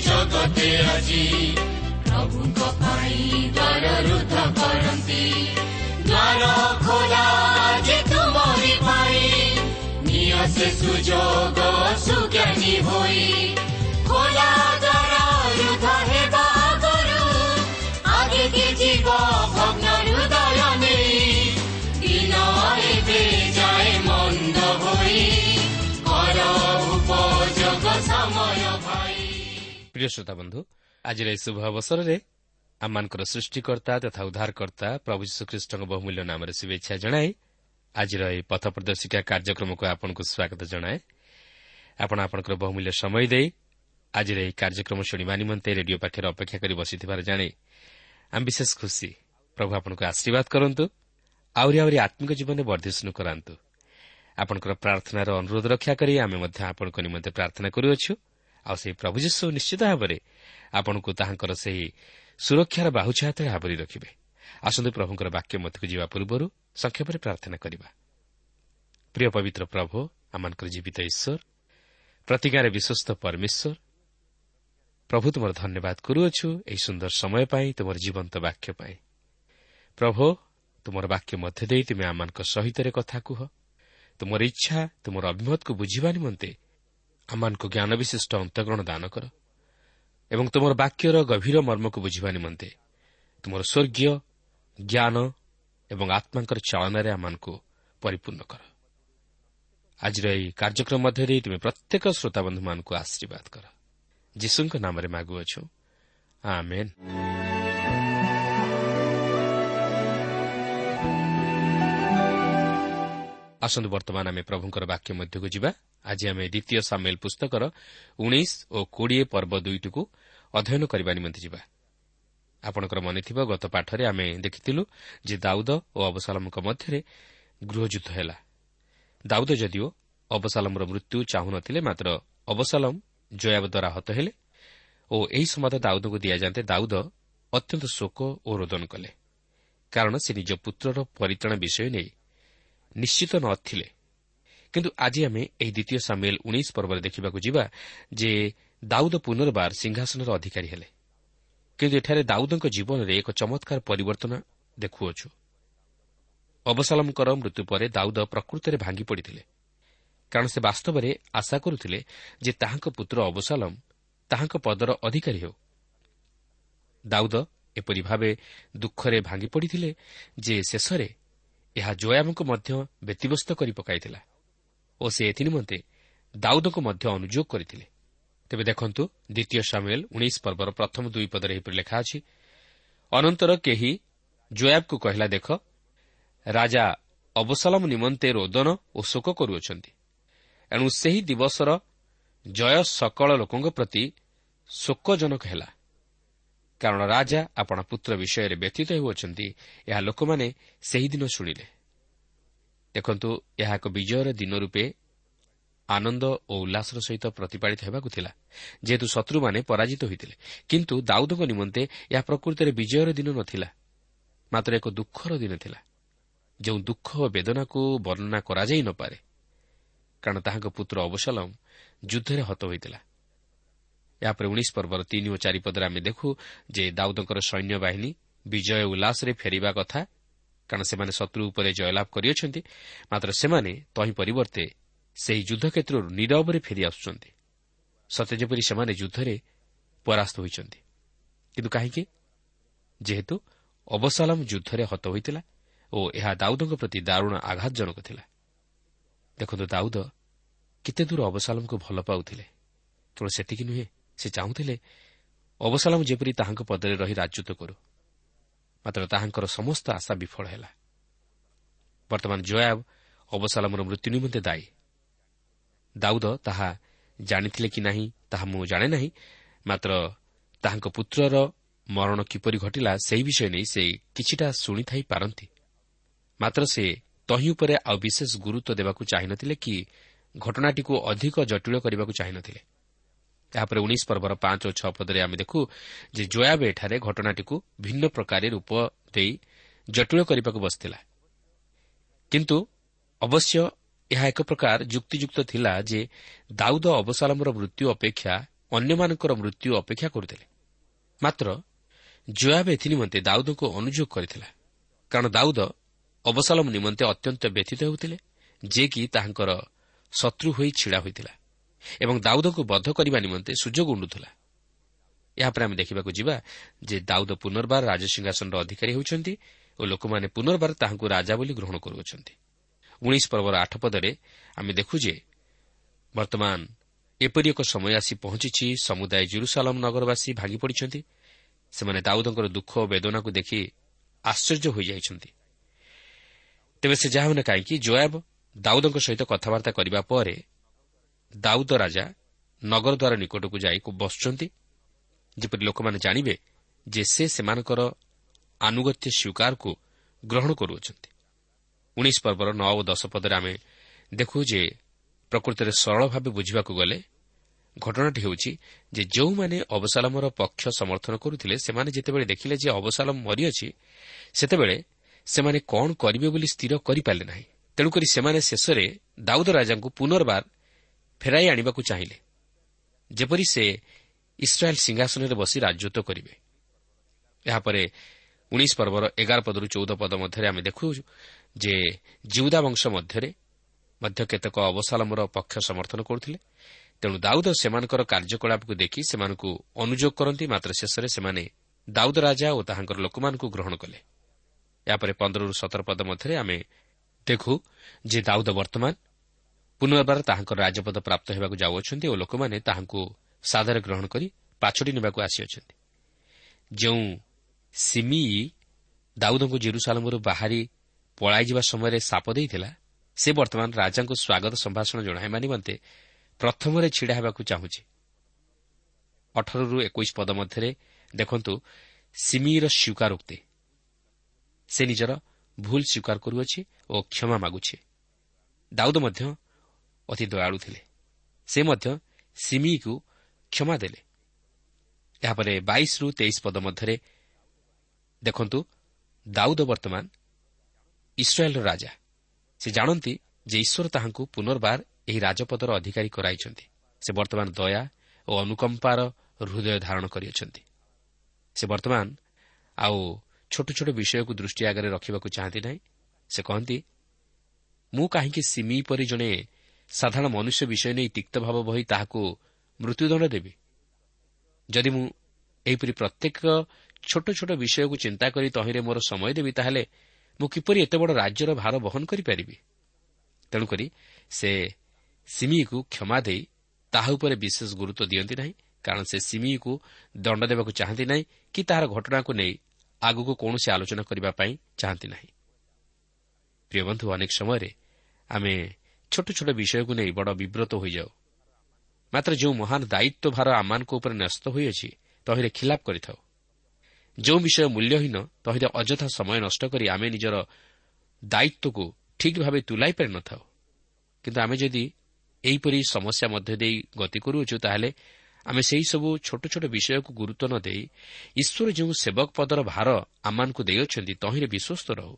ଜଗତେ ଆଜି ପ୍ରଭୁଙ୍କ ପାଇଁ ଦ୍ୱାର ରୁଦ୍ଧ କରନ୍ତି ଦ୍ୱାର ଖୋଲା ଯେ ତୁମରି ପାଇଁ ନିଅ ସେ ସୁଯୋଗ ସୁଜ୍ଞାନୀ ହୋଇ ଖୋଲା ଦ୍ୱାର ରୁଦ୍ଧ ହେବା ଆଗରୁ ଆଗେ କି ଯିବ ଭଗ୍ନ প্রিয় শ্রোতা বন্ধু ଆଜିର ଏହି ଶୁଭ ଅବସରରେ ଆମମାନଙ୍କର ସୃଷ୍ଟିକର୍ତ୍ତା ତଥା ଉଦ୍ଧାରକର୍ତ୍ତା ପ୍ରଭୁ ଯୀଶୁଖ୍ରୀଷ୍ଟଙ୍କ ବହୁମୂଲ୍ୟ ନାମରେ ଶୁଭେଚ୍ଛା ଜଣାଇ ଆଜିର ଏହି ପଥ ପ୍ରଦର୍ଶିକା କାର୍ଯ୍ୟକ୍ରମକୁ ଆପଣଙ୍କୁ ସ୍ୱାଗତ ଜଣାଏ ଆପଣ ଆପଣଙ୍କର ବହୁମୂଲ୍ୟ ସମୟ ଦେଇ ଆଜିର ଏହି କାର୍ଯ୍ୟକ୍ରମ ଶୁଣିବା ନିମନ୍ତେ ରେଡିଓ ପାଖରେ ଅପେକ୍ଷା କରି ବସିଥିବାର ଜାଣି ଆମେ ବିଶେଷ ଖୁସି ପ୍ରଭୁ ଆପଣଙ୍କୁ ଆଶୀର୍ବାଦ କରନ୍ତୁ ଆହୁରି ଆହୁରି ଆତ୍ମିକ ଜୀବନରେ ବର୍ଦ୍ଧିଷ୍ଣୁ କରାନ୍ତୁ ଆପଣଙ୍କର ପ୍ରାର୍ଥନାର ଅନୁରୋଧ ରକ୍ଷା କରି ଆମେ ମଧ୍ୟ ଆପଣଙ୍କ ନିମନ୍ତେ ପ୍ରାର୍ଥନା କରୁଅଛୁ ଆଉ ସେହି ପ୍ରଭୁ ଯୀଶୁ ନିଶ୍ଚିତ ଭାବରେ ଆପଣଙ୍କୁ ତାହାଙ୍କର ସେହି ସୁରକ୍ଷାର ବାହୁଛା ହାତରେ ଆବରି ରଖିବେ। ଆସନ୍ତୁ ପ୍ରଭୁଙ୍କର ବାକ୍ୟ ମଧ୍ୟକୁ ଯିବା ପୂର୍ବରୁ ସଂକ୍ଷେପରେ ପ୍ରାର୍ଥନା କରିବା। ପ୍ରିୟ ପବିତ୍ର ପ୍ରଭୁ ଆମମାନଙ୍କର ଜୀବିତ ଈଶ୍ୱର ପ୍ରତିଜ୍ଞାରେ ବିଶ୍ୱସ୍ତ ପରମେଶ୍ୱର ପ୍ରଭୁ ତୁମର ଧନ୍ୟବାଦ କରୁଅଛୁ ଏହି ସୁନ୍ଦର ସମୟ ପାଇଁ ତୁମର ଜୀବନ୍ତ ବାକ୍ୟ ପାଇଁ। ପ୍ରଭୁ ତୁମର ବାକ୍ୟ ମଧ୍ୟ ଦେଇ ତୁମେ ଆମମାନଙ୍କ ସହିତରେ କଥା କୁହ। ତୁମର ଇଚ୍ଛା ତୁମର ଅଭିମତକୁ ବୁଝିବା ନିମନ୍ତେ ଆମମାନଙ୍କୁ ଜ୍ଞାନ ବିଶିଷ୍ଟ ଅନ୍ତଃଗ୍ରହଣ ଦାନ କର ଏବଂ ତୁମର ବାକ୍ୟର ଗଭୀର ମର୍ମକୁ ବୁଝିବା ନିମନ୍ତେ ତୁମର ସ୍ୱର୍ଗୀୟ ଜ୍ଞାନ ଏବଂ ଆତ୍ମାଙ୍କର ଚାଳନାରେ ଆମମାନଙ୍କୁ ପରିପୂର୍ଣ୍ଣ କର। ଆଜିର ଏହି କାର୍ଯ୍ୟକ୍ରମ ମଧ୍ୟ ଦେଇ ତୁମେ ପ୍ରତ୍ୟେକ ଶ୍ରୋତାବନ୍ଧୁମାନଙ୍କୁ ଆଶୀର୍ବାଦ କର। ଯୀଶୁଙ୍କ ନାମରେ ମାଗୁଅଛୁ। ଆମେନ୍। ଆସନ୍ତୁ ବର୍ତ୍ତମାନ ଆମେ ପ୍ରଭୁଙ୍କର ବାକ୍ୟ ମଧ୍ୟକୁ ଯିବା। ଆଜି ଆମେ ଦ୍ୱିତୀୟ ସାମିଲ ପୁସ୍ତକର ଉଣେଇଶ ଓ କୋଡ଼ିଏ ପର୍ବ ଦୁଇଟିକୁ ଅଧ୍ୟୟନ କରିବା ନିମନ୍ତେ ଯିବା। ଆପଣଙ୍କର ମନେଥିବ ଗତ ପାଠରେ ଆମେ ଦେଖିଥିଲୁ ଯେ ଦାଉଦ ଓ ଅବସାଲମଙ୍କ ମଧ୍ୟରେ ଗୃହଯୁଦ୍ଧ ହେଲା। ଦାଉଦ ଯଦିଓ ଅବସାଲମର ମୃତ୍ୟୁ ଚାହୁଁନଥିଲେ ମାତ୍ର ଅବସାଲମ ଜୟାବ ଦ୍ୱାରା ହତ ହେଲେ ଓ ଏହି ସମ୍ବାଦ ଦାଉଦଙ୍କୁ ଦିଆଯାନ୍ତେ ଦାଉଦ ଅତ୍ୟନ୍ତ ଶୋକ ଓ ରୋଦନ କଲେ। କାରଣ ସେ ନିଜ ପୁତ୍ରର ପରିତ୍ରାଣ ବିଷୟ ନେଇ ନିଶ୍ଚିତ ନଥିଲେ। କିନ୍ତୁ ଆଜି ଆମେ ଏହି ଦ୍ୱିତୀୟ ସାମିଲ ଉଣେଇଶ ପର୍ବରେ ଦେଖିବାକୁ ଯିବା ଯେ ଦାଉଦ ପୁନର୍ବାର ସିଂହାସନର ଅଧିକାରୀ ହେଲେ। କିନ୍ତୁ ଏଠାରେ ଦାଉଦଙ୍କ ଜୀବନରେ ଏକ ଚମତ୍କାର ପରିବର୍ତ୍ତନ ଦେଖୁଅଛୁ। ଅବସାଲମଙ୍କର ମୃତ୍ୟୁ ପରେ ଦାଉଦ ପ୍ରକୃତରେ ଭାଙ୍ଗି ପଡ଼ିଥିଲେ। କାରଣ ସେ ବାସ୍ତବରେ ଆଶା କରୁଥିଲେ ଯେ ତାହାଙ୍କ ପୁତ୍ର ଅବସାଲମ ତାହାଙ୍କ ପଦର ଅଧିକାରୀ ହେଉ। ଦାଉଦ ଏପରି ଭାବେ ଦୁଃଖରେ ଭାଙ୍ଗି ପଡ଼ିଥିଲେ ଯେ ଶେଷରେ ଏହା ଜୟାବଙ୍କୁ ମଧ୍ୟ ବ୍ୟତିବ୍ୟସ୍ତ କରି ପକାଇଥିଲା ଓ ସେ ଏଥିନିମନ୍ତେ ଦାଉଦଙ୍କୁ ମଧ୍ୟ ଅନୁଯୋଗ କରିଥିଲେ। ତେବେ ଦେଖନ୍ତୁ ଦ୍ୱିତୀୟ ସାମୁଏଲ୍ ଉଣେଇଶ ପର୍ବର ପ୍ରଥମ ଦୁଇ ପଦରେ ଏହିପରି ଲେଖା ଅଛି ଅନନ୍ତର କେହି ଜୟାବକୁ କହିଲା ଦେଖ ରାଜା ଅବସଲମ ନିମନ୍ତେ ରୋଦନ ଓ ଶୋକ କରୁଅଛନ୍ତି। ଏଣୁ ସେହି ଦିବସର ଜୟ ସକଳ ଲୋକଙ୍କ ପ୍ରତି ଶୋକଜନକ ହେଲା। କାରଣ ରାଜା ଆପଣ ପୁତ୍ର ବିଷୟରେ ବ୍ୟତୀତ ହେଉଅଛନ୍ତି ଏହା ଲୋକମାନେ ସେହିଦିନ ଶୁଣିଲେ। ଦେଖନ୍ତୁ ଏହା ଏକ ବିଜୟର ଦିନ ରୂପେ ଆନନ୍ଦ ଓ ଉଲ୍ଲାସର ସହିତ ପ୍ରତିପାଳିତ ହେବାକୁ ଥିଲା ଯେହେତୁ ଶତ୍ରୁମାନେ ପରାଜିତ ହୋଇଥିଲେ। କିନ୍ତୁ ଦାଉଦଙ୍କ ନିମନ୍ତେ ଏହା ପ୍ରକୃତରେ ବିଜୟର ଦିନ ନ ଥିଲା ମାତ୍ର ଏକ ଦୁଃଖର ଦିନ ଥିଲା ଯେଉଁ ଦୁଃଖ ଓ ବେଦନାକୁ ବର୍ଣ୍ଣନା କରାଯାଇ ନପାରେ କାରଣ ତାହାଙ୍କ ପୁତ୍ର ଅବସଲମ ଯୁଦ୍ଧରେ ହତ ହୋଇଥିଲା। ଏହାପରେ ଉଣେଇଶ ପର୍ବର ତିନି ଓ ଚାରିପଦରେ ଆମେ ଦେଖୁ ଯେ ଦାଉଦଙ୍କର ସୈନ୍ୟବାହିନୀ ବିଜୟ ଉଲ୍ଲାସରେ ଫେରିବା କଥା। କାରଣ ସେମାନେ ଶତ୍ରୁ ଉପରେ ଜୟଲାଭ କରିଅଛନ୍ତି ମାତ୍ର ସେମାନେ ତହିଁ ପରିବର୍ତ୍ତେ ସେହି ଯୁଦ୍ଧକ୍ଷେତ୍ରରୁ ନିରବରେ ଫେରିଆସୁଛନ୍ତି ସତେ ଯେପରି ସେମାନେ ଯୁଦ୍ଧରେ ପରାସ୍ତ ହୋଇଛନ୍ତି। କିନ୍ତୁ କାହିଁକି? ଯେହେତୁ ଅବସାଲମ ଯୁଦ୍ଧରେ ହତ ହୋଇଥିଲା ଓ ଏହା ଦାଉଦଙ୍କ ପ୍ରତି ଦାରୁଣ ଆଘାତଜନକ ଥିଲା। ଦେଖନ୍ତୁ ଦାଉଦ କେତେ ଦୂର ଭଲ ପାଉଥିଲେ। କେବଳ ସେତିକି ନୁହେଁ ସେ ଚାହୁଁଥିଲେ ଅବସାଲମ ଯେପରି ତାହାଙ୍କ ପଦରେ ରହି ରାଜତ୍ୱ କରୁ ମାତ୍ର ତାହାଙ୍କର ସମସ୍ତ ଆଶା ବିଫଳ ହେଲା। ବର୍ତ୍ତମାନ ଜୟାବ ଅବସାଲମର ମୃତ୍ୟୁ ନିମନ୍ତେ ଦାୟୀ। ଦାଉଦ ତାହା ଜାଣିଥିଲେ କି ନାହିଁ ତାହା ମୁଁ ଜାଣେ ନାହିଁ ମାତ୍ର ତାହାଙ୍କ ପୁତ୍ରର ମରଣ କିପରି ଘଟିଲା ସେହି ବିଷୟ ନେଇ ସେ କିଛିଟା ଶୁଣିଥାଇ ପାରନ୍ତି। ମାତ୍ର ସେ ତହିଁ ଉପରେ ଆଉ ବିଶେଷ ଗୁରୁତ୍ୱ ଦେବାକୁ ଚାହିଁନଥିଲେ କି ଘଟଣାଟିକୁ ଅଧିକ ଜଟିଳ କରିବାକୁ ଚାହିଁନଥିଲେ। ଏହାପରେ ଉଣେଇଶ ପର୍ବର ପାଞ୍ଚ ଓ ଛଅ ପଦରେ ଆମେ ଦେଖୁ ଯେ ଜୟାବ ଏଠାରେ ଘଟଣାଟିକୁ ଭିନ୍ନ ପ୍ରକାରେ ରୂପ ଦେଇ ଜଟିଳ କରିବାକୁ ବସିଥିଲା। କିନ୍ତୁ ଅବଶ୍ୟ ଏହା ଏକ ପ୍ରକାର ଯୁକ୍ତିଯୁକ୍ତ ଥିଲା ଯେ ଦାଉଦ ଅବସାଲମର ମୃତ୍ୟୁ ଅପେକ୍ଷା ଅନ୍ୟମାନଙ୍କର ମୃତ୍ୟୁ ଅପେକ୍ଷା କରୁଥିଲେ। ମାତ୍ର ଜୟାବ ଏଥିନିମନ୍ତେ ଦାଉଦଙ୍କୁ ଅନୁଯୋଗ କରିଥିଲା। କାରଣ ଦାଉଦ ଅବସାଲମ ନିମନ୍ତେ ଅତ୍ୟନ୍ତ ବ୍ୟଥିତ ହେଉଥିଲେ ଯେ କି ତାହାଙ୍କର ଶତ୍ରୁ ହୋଇ ଛିଡ଼ା ହୋଇଥିଲା। ଏବଂ ଦାଉଦଙ୍କୁ ବଦ୍ଧ କରିବା ନିମନ୍ତେ ସୁଯୋଗ ଉଣ୍ଡୁଥିଲା। ଏହାପରେ ଆମେ ଦେଖିବାକୁ ଯିବା ଯେ ଦାଉଦ ପୁନର୍ବାର ରାଜସିଂହାସନର ଅଧିକାରୀ ହେଉଛନ୍ତି ଓ ଲୋକମାନେ ପୁନର୍ବାର ତାହାଙ୍କୁ ରାଜା ବୋଲି ଗ୍ରହଣ କରୁଅଛନ୍ତି। ଉଣେଇଶ ପର୍ବର ଆଠ ପଦରେ ଆମେ ଦେଖୁ ଯେ ବର୍ତ୍ତମାନ ଏପରି ଏକ ସମୟ ଆସି ପହଞ୍ଚିଛି ସମୁଦାୟ ଜୁରୁସାଲମ ନଗରବାସୀ ଭାଙ୍ଗି ପଡ଼ିଛନ୍ତି ସେମାନେ ଦାଉଦଙ୍କର ଦୁଃଖ ଓ ବେଦନାକୁ ଦେଖି ଆଶ୍ଚର୍ଯ୍ୟ ହୋଇଯାଇଛନ୍ତି। ତେବେ ସେ ଯାହା ହେଉନା କାହିଁକି ଜୟାବ ଦାଉଦଙ୍କ ସହିତ କଥାବାର୍ତ୍ତା କରିବା ପରେ ଦାଉଦ ରାଜା ନଗରଦ୍ୱାର ନିକଟକୁ ଯାଇ ବସୁଛନ୍ତି। ଯେପରି ଲୋକମାନେ ଜାଣିବେ ଯେ ସେ ସେମାନଙ୍କର ଆନୁଗତ୍ୟ ସ୍ୱୀକାରକୁ ଗ୍ରହଣ କରୁଅଛନ୍ତି। ଉଣେଇଶ ପର୍ବର ନଅ ଓ ଦଶ ପଦରେ ଆମେ ଦେଖୁ ଯେ ପ୍ରକୃତରେ ସରଳ ଭାବେ ବୁଝିବାକୁ ଗଲେ ଘଟଣାଟି ହେଉଛି ଯେ ଯେଉଁମାନେ ଅବସାଲମର ପକ୍ଷ ସମର୍ଥନ କରୁଥିଲେ ସେମାନେ ଯେତେବେଳେ ଦେଖିଲେ ଯେ ଅବସାଲମ ମରିଅଛି ସେତେବେଳେ ସେମାନେ କ'ଣ କରିବେ ବୋଲି ସ୍ଥିର କରିପାରିଲେ ନାହିଁ। ତେଣୁକରି ସେମାନେ ଶେଷରେ ଦାଉଦ ରାଜାଙ୍କୁ ପୁନର୍ବାର ଫେରାଇ ଆଣିବାକୁ ଚାହିଁଲେ ଯେପରି ସେ ଇସ୍ରାଏଲ୍ ସିଂହାସନରେ ବସି ରାଜତ୍ୱ କରିବେ। ଏହାପରେ ଉଣେଇଶ ପର୍ବର ଏଗାର ପଦରୁ ଚଉଦ ପଦ ମଧ୍ୟରେ ଆମେ ଦେଖୁ ଯେ ଜିଉଦା ବଂଶ ମଧ୍ୟରେ ମଧ୍ୟ କେତେକ ଅବସାଲମର ପକ୍ଷ ସମର୍ଥନ କରୁଥିଲେ। ତେଣୁ ଦାଉଦ ସେମାନଙ୍କର କାର୍ଯ୍ୟକଳାପକୁ ଦେଖି ସେମାନଙ୍କୁ ଅନୁଯୋଗ କରନ୍ତି। ମାତ୍ର ଶେଷରେ ସେମାନେ ଦାଉଦ ରାଜା ଓ ତାହାଙ୍କର ଲୋକମାନଙ୍କୁ ଗ୍ରହଣ କଲେ। ଏହାପରେ ପନ୍ଦରରୁ ସତର ପଦ ମଧ୍ୟରେ ଆମେ ଦେଖୁ ଯେ ଦାଉଦ ବର୍ତ୍ତମାନ ପୁନର୍ବାର ତାହାଙ୍କର ରାଜପଦ ପ୍ରାପ୍ତ ହେବାକୁ ଯାଉଅଛନ୍ତି ଓ ଲୋକମାନେ ତାହାଙ୍କୁ ସାଦରେ ଗ୍ରହଣ କରି ପାଛୋଟି ନେବାକୁ ଆସିଅଛନ୍ତି। ଯେଉଁ ସିମିଇ ଦାଉଦଙ୍କୁ ଜିରୁସାଲମରୁ ବାହାରି ପଳାଇଯିବା ସମୟରେ ସାପ ଦେଇଥିଲା ସେ ବର୍ତ୍ତମାନ ରାଜାଙ୍କୁ ସ୍ୱାଗତ ସମ୍ଭାଷଣ ଜଣାଇବା ନିମନ୍ତେ ପ୍ରଥମରେ ଛିଡ଼ା ହେବାକୁ ଚାହୁଁଛି। ଅଠରରୁ ଏକୋଇଶ ପଦ ମଧ୍ୟରେ ଦେଖନ୍ତୁ ସିମିର ସ୍ୱୀକାରୋକ୍ତି ସେ ନିଜର ଭୁଲ ସ୍ୱୀକାର କରୁଅଛି ଓ କ୍ଷମା ମାଗୁଛି। ଦାଉଦ ମଧ୍ୟ ଅତି ଦୟାଳୁ ଥିଲେ। ସେ ମଧ୍ୟ ସିମିକୁ କ୍ଷମା ଦେଲେ। ଏହାପରେ ବାଇଶରୁ ତେଇଶ ପଦ ମଧ୍ୟରେ ଦେଖନ୍ତୁ ଦାଉଦ ବର୍ତ୍ତମାନ ଇସ୍ରାଏଲ୍ର ରାଜା। ସେ ଜାଣନ୍ତି ଯେ ଈଶ୍ୱର ତାହାଙ୍କୁ ପୁନର୍ବାର ଏହି ରାଜପଦର ଅଧିକାରୀ କରାଇଛନ୍ତି। ସେ ବର୍ତ୍ତମାନ ଦୟା ଓ ଅନୁକମ୍ପାର ହୃଦୟ ଧାରଣ କରିଅଛନ୍ତି। ସେ ବର୍ତ୍ତମାନ ଆଉ ଛୋଟ ଛୋଟ ବିଷୟକୁ ଦୃଷ୍ଟି ଆଗରେ ରଖିବାକୁ ଚାହାନ୍ତି ନାହିଁ। ସେ କହନ୍ତି ମୁଁ କାହିଁକି ସିମି ପରି ଜଣେ ସାଧାରଣ ମନୁଷ୍ୟ ବିଷୟ ନେଇ ତିକ୍ତଭାବ ବହି ତାହାକୁ ମୃତ୍ୟୁଦଣ୍ଡ ଦେବି। ଯଦି ମୁଁ ଏହିପରି ପ୍ରତ୍ୟେକ ଛୋଟ ଛୋଟ ବିଷୟକୁ ଚିନ୍ତା କରି ତହିଁରେ ମୋର ସମୟ ଦେବି ତାହେଲେ ମୁଁ କିପରି ଏତେ ବଡ଼ ରାଜ୍ୟର ଭାର ବହନ କରିପାରିବି? ତେଣୁକରି ସେ ସିମିକୁ କ୍ଷମା ଦେଇ ତାହା ଉପରେ ବିଶେଷ ଗୁରୁତ୍ୱ ଦିଅନ୍ତି ନାହିଁ କାରଣ ସେ ସିମିକୁ ଦଣ୍ଡ ଦେବାକୁ ଚାହାନ୍ତି ନାହିଁ କି ତାହାର ଘଟଣାକୁ ନେଇ ଆଗକୁ କୌଣସି ଆଲୋଚନା କରିବା ପାଇଁ ଚାହାନ୍ତି ନାହିଁ। ପ୍ରିୟ ବନ୍ଧୁ ଅନେକ ସମୟରେ ଆମେ ଛୋଟ ଛୋଟ ବିଷୟକୁ ନେଇ ବଡ଼ ବିବ୍ରତ ହୋଇଯାଉ। ମାତ୍ର ଯେଉଁ ମହାନ ଦାୟିତ୍ୱ ଭାର ଆମମାନଙ୍କ ଉପରେ ନ୍ୟସ୍ତ ହୋଇଅଛି ତହିଁରେ ଖିଲାପ କରିଥାଉ। ଯେଉଁ ବିଷୟ ମୂଲ୍ୟହୀନ ତହିଁରେ ଅଯଥା ସମୟ ନଷ୍ଟ କରି ଆମେ ନିଜର ଦାୟିତ୍ୱକୁ ଠିକ୍ ଭାବେ ତୁଲାଇ ପାରିନଥାଉ କିନ୍ତୁ ଆମେ ଯଦି ଏହିପରି ସମସ୍ୟା ମଧ୍ୟ ଦେଇ ଗତି କରୁଅଛୁ ତାହେଲେ ଆମେ ସେହିସବୁ ଛୋଟ ଛୋଟ ବିଷୟକୁ ଗୁରୁତ୍ୱ ନ ଦେଇ ଈଶ୍ୱର ଯେଉଁ ସେବକ ପଦର ଭାର ଆମମାନଙ୍କୁ ଦେଇଅଛନ୍ତି ତହିଁରେ ବିଶ୍ୱସ୍ତ ରହୁ।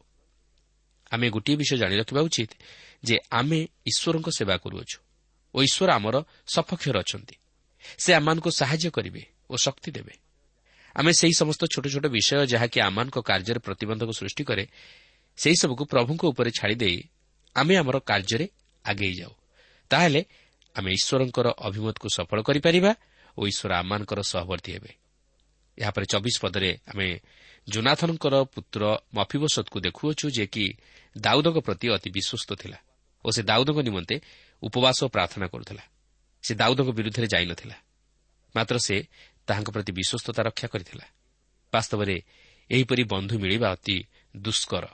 ଆମେ ଗୋଟିଏ ବିଷୟ ଜାଣି ରଖିବା ଉଚିତ ଯେ ଆମେ ଈଶ୍ୱରଙ୍କ ସେବା କରୁଅଛୁ ଓ ଈଶ୍ୱର ଆମର ସପକ୍ଷରେ ଅଛନ୍ତି। ସେ ଆମମାନଙ୍କୁ ସାହାଯ୍ୟ କରିବେ ଓ ଶକ୍ତି ଦେବେ। ଆମେ ସେହି ସମସ୍ତ ଛୋଟ ଛୋଟ ବିଷୟ ଯାହାକି ଆମମାନଙ୍କ କାର୍ଯ୍ୟରେ ପ୍ରତିବନ୍ଧକ ସୃଷ୍ଟି କରେ ସେହିସବୁକୁ ପ୍ରଭୁଙ୍କ ଉପରେ ଛାଡ଼ିଦେଇ ଆମେ ଆମର କାର୍ଯ୍ୟରେ ଆଗେଇ ଯାଉ। ତାହେଲେ ଆମେ ଈଶ୍ୱରଙ୍କର ଅଭିମତକୁ ସଫଳ କରିପାରିବା ଓ ଈଶ୍ୱର ଆମମାନଙ୍କର ସହବର୍ତ୍ତୀ ହେବେ। ଏହାପରେ ଚବିଶ ପଦରେ ଆମେ ଜୋନାଥନଙ୍କର ପୁତ୍ର ମଫିବସତକୁ ଦେଖୁଅଛୁ ଯେ କି ଦାଉଦଙ୍କ ପ୍ରତି ଅତି ବିଶ୍ୱସ୍ତ ଥିଲା। ଓ ସେ ଦାଉଦଙ୍କ ନିମନ୍ତେ ଉପବାସ ଓ ପ୍ରାର୍ଥନା କରୁଥିଲା। ସେ ଦାଉଦଙ୍କ ବିରୁଦ୍ଧରେ ଯାଇନଥିଲା ମାତ୍ର ସେ ତାହାଙ୍କ ପ୍ରତି ବିଶ୍ୱସ୍ତତା ରକ୍ଷା କରିଥିଲା। ବାସ୍ତବରେ ଏହିପରି ବନ୍ଧୁ ମିଳିବା ଅତି ଦୁଷ୍କର।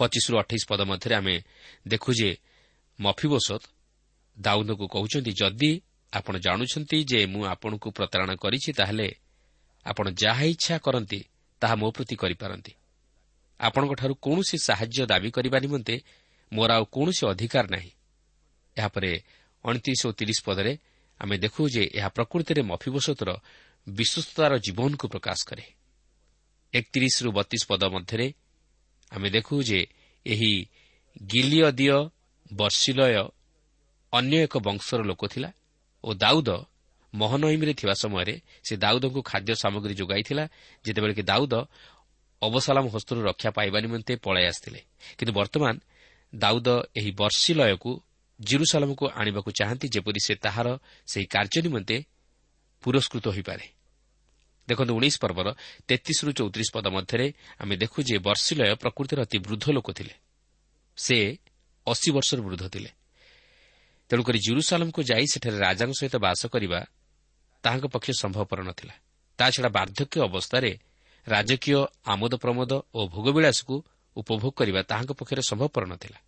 ପଚିଶରୁ ଅଠେଇଶ ପଦ ମଧ୍ୟରେ ଆମେ ଦେଖୁ ଯେ ମଫିବସତ ଦାଉଦଙ୍କୁ କହୁଛନ୍ତି ଯଦି ଆପଣ ଜାଣୁଛନ୍ତି ଯେ ମୁଁ ଆପଣଙ୍କୁ ପ୍ରତାରଣା କରିଛି ତାହେଲେ ଆପଣ ଯାହା ଇଚ୍ଛା କରନ୍ତି ତାହା ମୋ ପ୍ରତି କରିପାରନ୍ତି। ଆପଣଙ୍କଠାରୁ କୌଣସି ସାହାଯ୍ୟ ଦାବି କରିବା ନିମନ୍ତେ ମୋର ଆଉ କୌଣସି ଅଧିକାର ନାହିଁ। ଏହାପରେ ଅଣତିରିଶ ଓ ତିରିଶ ପଦରେ ଆମେ ଦେଖୁ ଯେ ଏହା ପ୍ରକୃତିରେ ମଫିବସତର ବିଶ୍ୱସ୍ତତାର ଜୀବନକୁ ପ୍ରକାଶ କରେ। ଏକତିରିଶରୁ ବତିଶ ପଦ ମଧ୍ୟରେ ଆମେ ଦେଖୁ ଯେ ଏହି ଗିଲିଅଦିୟ ବର୍ଷିଲୟ ଅନ୍ୟ ଏକ ବଂଶର ଲୋକ ଥିଲା ଓ ଦାଉଦ ମହନଇମିରେ ଥିବା ସମୟରେ ସେ ଦାଉଦଙ୍କୁ ଖାଦ୍ୟ ସାମଗ୍ରୀ ଯୋଗାଇଥିଲା। ଯେତେବେଳେ କି ଦାଉଦ ଅବସାଲାମ ହସ୍ତରୁ ରକ୍ଷା ପାଇବା ନିମନ୍ତେ ପଳାଇ ଆସିଥିଲେ। କିନ୍ତୁ ବର୍ତ୍ତମାନ ଦାଉଦ ଏହି ବର୍ଷିଲୟକୁ ଜିରୁସାଲାମକୁ ଆଣିବାକୁ ଚାହାନ୍ତି ଯେପରି ସେ ତାହାର ସେହି କାର୍ଯ୍ୟ ନିମନ୍ତେ ପୁରସ୍କୃତ ହୋଇପାରେ। ଦେଖନ୍ତୁ ଉଣେଇଶ ପର୍ବର ତେତିଶରୁ ଚଉତିରିଶ ପଦ ମଧ୍ୟରେ ଆମେ ଦେଖୁ ଯେ ବର୍ଷିଲୟ ପ୍ରକୃତିର ଅତି ବୃଦ୍ଧ ଲୋକ ଥିଲେ। ସେ ଅଶୀ ବର୍ଷର ବୃଦ୍ଧ ଥିଲେ। ତେଣୁକରି ଜିରୁସାଲମକୁ ଯାଇ ସେଠାରେ ରାଜାଙ୍କ ସହିତ ବାସ କରିବା ତାହାଙ୍କ ପକ୍ଷେ ସମ୍ଭବପର ନଥିଲା। ତାଛଡ଼ା ବାର୍ଦ୍ଧକ୍ୟ ଅବସ୍ଥାରେ ରାଜକୀୟ ଆମୋଦ ପ୍ରମୋଦ ଓ ଭୋଗବିଳାସକୁ ଉପଭୋଗ କରିବା ତାହାଙ୍କ ପକ୍ଷରେ ସମ୍ଭବପର ନଥିଲା।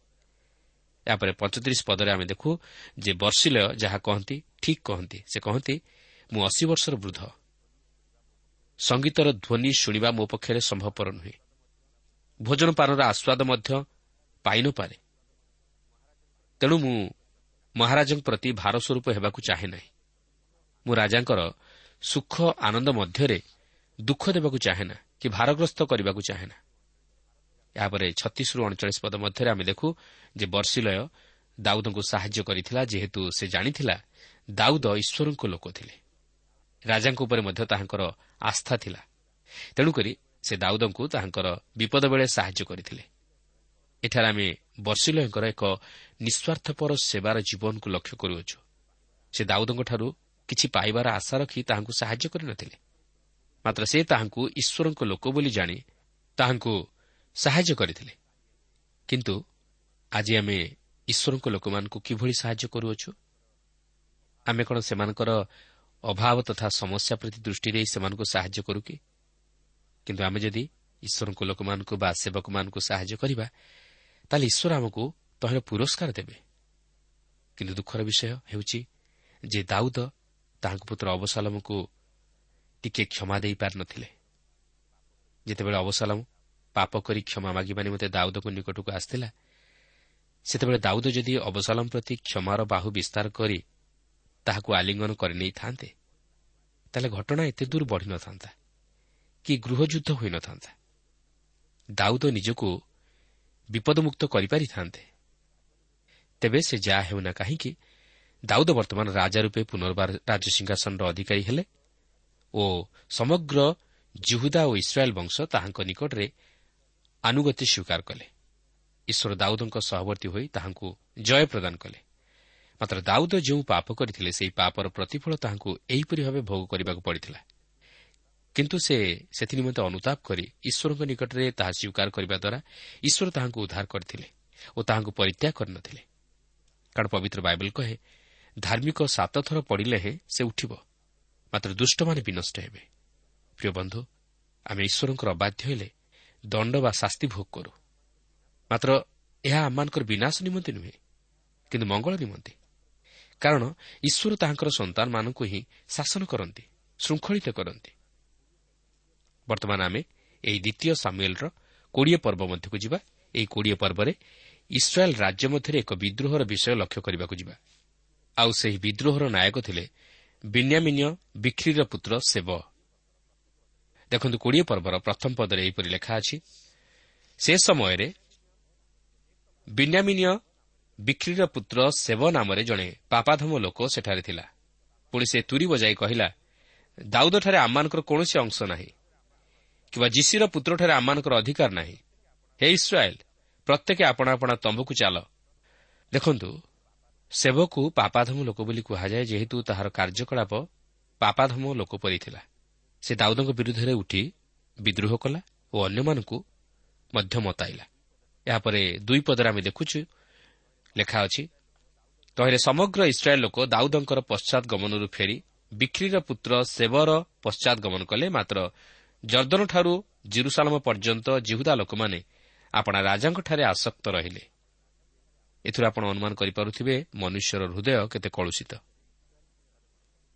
ଏହାପରେ ପଞ୍ଚତିରିଶ ପଦରେ ଆମେ ଦେଖୁ ଯେ ବର୍ଷିଲୟ ଯାହା କହନ୍ତି ଠିକ୍ କହନ୍ତି। ସେ କହନ୍ତି ମୁଁ ଅଶୀ ବର୍ଷର ବୃଦ୍ଧ। ସଙ୍ଗୀତର ଧ୍ୱନି ଶୁଣିବା ମୋ ପକ୍ଷରେ ସମ୍ଭବପର ନୁହେଁ। ଭୋଜନ ପାନର ଆସ୍ୱାଦ ମଧ୍ୟ ପାଇନପାରେ ତେଣୁ ମୁଁ ମହାରାଜଙ୍କ ପ୍ରତି ଭାରସ୍ୱରୂପ ହେବାକୁ ଚାହେଁ ନାହିଁ। ମୁଁ ରାଜାଙ୍କର ସୁଖ ଆନନ୍ଦ ମଧ୍ୟରେ ଦୁଃଖ ଦେବାକୁ ଚାହେଁ ନା କି ଭାରଗ୍ରସ୍ତ କରିବାକୁ ଚାହେଁ ନା। ଏହାପରେ ଛତିଶରୁ ଅଣଚାଳିଶ ପଦ ମଧ୍ୟରେ ଆମେ ଦେଖୁ ଯେ ବର୍ଷିଲୟ ଦାଉଦଙ୍କୁ ସାହାଯ୍ୟ କରିଥିଲା ଯେହେତୁ ସେ ଜାଣିଥିଲା ଦାଉଦ ଈଶ୍ୱରଙ୍କ ଲୋକ ଥିଲେ। ରାଜାଙ୍କ ଉପରେ ମଧ୍ୟ ତାହାଙ୍କର ଆସ୍ଥା ଥିଲା। ତେଣୁକରି ସେ ଦାଉଦଙ୍କୁ ତାହାଙ୍କର ବିପଦ ବେଳେ ସାହାଯ୍ୟ କରିଥିଲେ। ଏଠାରେ ଆମେ ବର୍ଷିଲୟଙ୍କର ଏକ ନିଃସ୍ୱାର୍ଥପର ସେବାର ଜୀବନକୁ ଲକ୍ଷ୍ୟ କରୁଅଛୁ। ସେ ଦାଉଦଙ୍କଠାରୁ କିଛି ପାଇବାର ଆଶା ରଖି ତାହାଙ୍କୁ ସାହାଯ୍ୟ କରିନଥିଲେ। ମାତ୍ର ସେ ତାହାଙ୍କୁ ଈଶ୍ୱରଙ୍କ ଲୋକ ବୋଲି ଜାଣି ତାହାଙ୍କୁ ସାହାଯ୍ୟ କରିଥିଲେ। କିନ୍ତୁ ଆଜି ଆମେ ଈଶ୍ୱରଙ୍କ ଲୋକମାନଙ୍କୁ କିଭଳି ସାହାଯ୍ୟ କରୁଅଛୁ? ଆମେ କ'ଣ ସେମାନଙ୍କର ଅଭାବ ତଥା ସମସ୍ୟା ପ୍ରତି ଦୃଷ୍ଟି ଦେଇ ସେମାନଙ୍କୁ ସାହାଯ୍ୟ କରୁ କିନ୍ତୁ ଆମେ ଯଦି ଈଶ୍ୱରଙ୍କ ଲୋକମାନଙ୍କୁ ବା ସେବକମାନଙ୍କୁ ସାହାଯ୍ୟ କରିବା ତାହେଲେ ଈଶ୍ୱର ଆମକୁ ତହିଁର ପୁରସ୍କାର ଦେବେ। କିନ୍ତୁ ଦୁଃଖର ବିଷୟ ହେଉଛି ଯେ ଦାଉଦ ତାହାଙ୍କ ପୁତ୍ର ଅବସାଲମକୁ ଟିକିଏ କ୍ଷମା ଦେଇପାରିନଥିଲେ ଯେତେବେଳେ ଅବସାଲମ ପାପ କରି କ୍ଷମା ମାଗିବା ନିମନ୍ତେ ଦାଉଦଙ୍କ ନିକଟକୁ ଆସିଥିଲା। ସେତେବେଳେ ଦାଉଦ ଯଦି ଅବସାଲମ ପ୍ରତି କ୍ଷମାର ବାହୁ ବିସ୍ତାର କରି ତାହାକୁ ଆଲିଙ୍ଗନ କରିନେଇଥାନ୍ତେ ତାହେଲେ ଘଟଣା ଏତେ ଦୂର ବଢ଼ିନଥାନ୍ତା କି ଗୃହଯୁଦ୍ଧ ହୋଇନଥାନ୍ତା। ଦାଉଦ ନିଜକୁ ବିପଦମୁକ୍ତ କରିପାରିଥାନ୍ତେ। ତେବେ ସେ ଯାହା ହେଉନା କାହିଁକି ଦାଉଦ ବର୍ତ୍ତମାନ ରାଜା ରୂପେ ପୁନର୍ବାର ରାଜସିଂହାସନର ଅଧିକାରୀ ହେଲେ ଓ ସମଗ୍ର ଜୁହୁଦା ଓ ଇସ୍ରାଏଲ୍ ବଂଶ ତାହାଙ୍କ ନିକଟରେ ଆନୁଗତ୍ୟ ସ୍ୱୀକାର କଲେ। ଈଶ୍ୱର ଦାଉଦଙ୍କ ସହବର୍ତ୍ତୀ ହୋଇ ତାହାଙ୍କୁ ଜୟ ପ୍ରଦାନ କଲେ। ମାତ୍ର ଦାଉଦ ଯେଉଁ ପାପ କରିଥିଲେ ସେହି ପାପର ପ୍ରତିଫଳ ତାହାଙ୍କୁ ଏହିପରି ଭାବେ ଭୋଗ କରିବାକୁ ପଡ଼ିଥିଲା। କିନ୍ତୁ ସେ ସେଥିନିମନ୍ତେ ଅନୁତାପ କରି ଈଶ୍ୱରଙ୍କ ନିକଟରେ ତାହା ସ୍ୱୀକାର କରିବା ଦ୍ୱାରା ଈଶ୍ୱର ତାହାଙ୍କୁ ଉଦ୍ଧାର କରିଥିଲେ ଓ ତାହାଙ୍କୁ ପରିତ୍ୟାଗ କରିନଥିଲେ। କାରଣ ପବିତ୍ର ବାଇବଲ କହେ ଧାର୍ମିକ ସାତଥର ପଡ଼ିଲେ ହେଁ ସେ ଉଠିବ। ମାତ୍ର ଦୁଷ୍ଟମାନେ ବିନଷ୍ଟ ହେବେ। ପ୍ରିୟ ବନ୍ଧୁ ଆମେ ଈଶ୍ୱରଙ୍କର ଅବାଧ୍ୟ ହେଲେ ଦଣ୍ଡ ବା ଶାସ୍ତି ଭୋଗ କରୁ। ମାତ୍ର ଏହା ଆମମାନଙ୍କର ବିନାଶ ନିମନ୍ତେ ନୁହେଁ କିନ୍ତୁ ମଙ୍ଗଳ ନିମନ୍ତେ। କାରଣ ଈଶ୍ୱର ତାହାଙ୍କର ସନ୍ତାନମାନଙ୍କୁ ହିଁ ଶାସନ କରନ୍ତି ଶୃଙ୍ଖଳିତ କରନ୍ତି। ବର୍ତ୍ତମାନ ଆମେ ଏହି ଦ୍ୱିତୀୟ ସାମୁଏଲ୍ର କୋଡ଼ିଏ ପର୍ବ ମଧ୍ୟକୁ ଯିବା। ଏହି କୋଡ଼ିଏ ପର୍ବରେ ଇସ୍ରାଏଲ୍ ରାଜ୍ୟ ମଧ୍ୟରେ ଏକ ବିଦ୍ରୋହର ବିଷୟ ଲକ୍ଷ୍ୟ କରିବାକୁ ଯିବା। ଆଉ ସେହି ବିଦ୍ରୋହର ନାୟକ ଥିଲେ ବିନ୍ୟାମିନ୍ୟ ବିକ୍ରିର ପୁତ୍ର ସେବ। ଦେଖନ୍ତୁ କୋଡ଼ିଏ ପର୍ବର ପ୍ରଥମ ପଦରେ ଏହିପରି ଲେଖା ଅଛି ସେ ସମୟରେ ବିନ୍ୟାମିନ୍ୟ ବିକ୍ରିର ପୁତ୍ର ସେବ ନାମରେ ଜଣେ ପାପାଧମ ଲୋକ ସେଠାରେ ଥିଲା। ପୁଣି ସେ ତୁରି ବଜାଇ କହିଲା ଦାଉଦଠାରେ ଆମମାନଙ୍କର କୌଣସି ଅଂଶ ନାହିଁ କିମ୍ବା ଯିଶିର ପୁତ୍ରଠାରେ ଆମମାନଙ୍କର ଅଧିକାର ନାହିଁ। ହେ ଇସ୍ରାଏଲ୍ ପ୍ରତ୍ୟେକ ଆପଣା ଆପଣା ତମ୍ବୁକୁ ଚାଲ। ଦେଖନ୍ତୁ ସେବକୁ ପାପାଧମ ଲୋକ ବୋଲି କୁହାଯାଏ ଯେହେତୁ ତାହାର କାର୍ଯ୍ୟକଳାପ ପାପାଧମ ଲୋକ ପରି ଥିଲା। ସେ ଦାଉଦଙ୍କ ବିରୁଦ୍ଧରେ ଉଠି ବିଦ୍ରୋହ କଲା ଓ ଅନ୍ୟମାନଙ୍କୁ ମଧ୍ୟ ମତାଇଲା। ଏହାପରେ ଦୁଇ ପଦରେ ଆମେ ଦେଖୁଛୁ ଲେଖା ଅଛି ତହିଁରେ ସମଗ୍ର ଇସ୍ରାଏଲ୍ ଲୋକ ଦାଉଦଙ୍କର ପଶ୍ଚାତ ଗମନରୁ ଫେରି ବିକ୍ରିର ପୁତ୍ର ସେବର ପଶ୍ଚାତ ଗମନ କଲେ। ମାତ୍ର ଜର୍ଦ୍ଦନଠାରୁ ଜିରୁସାଲମ ପର୍ଯ୍ୟନ୍ତ ଜିହୁଦା ଲୋକମାନେ ଆପଣା ରାଜାଙ୍କଠାରେ ଆସକ୍ତ ରହିଲେ। ଏଥିରୁ ଆପଣ ଅନୁମାନ କରିପାରୁଥିବେ ମନୁଷ୍ୟର ହୃଦୟ କେତେ କଳୁଷିତ।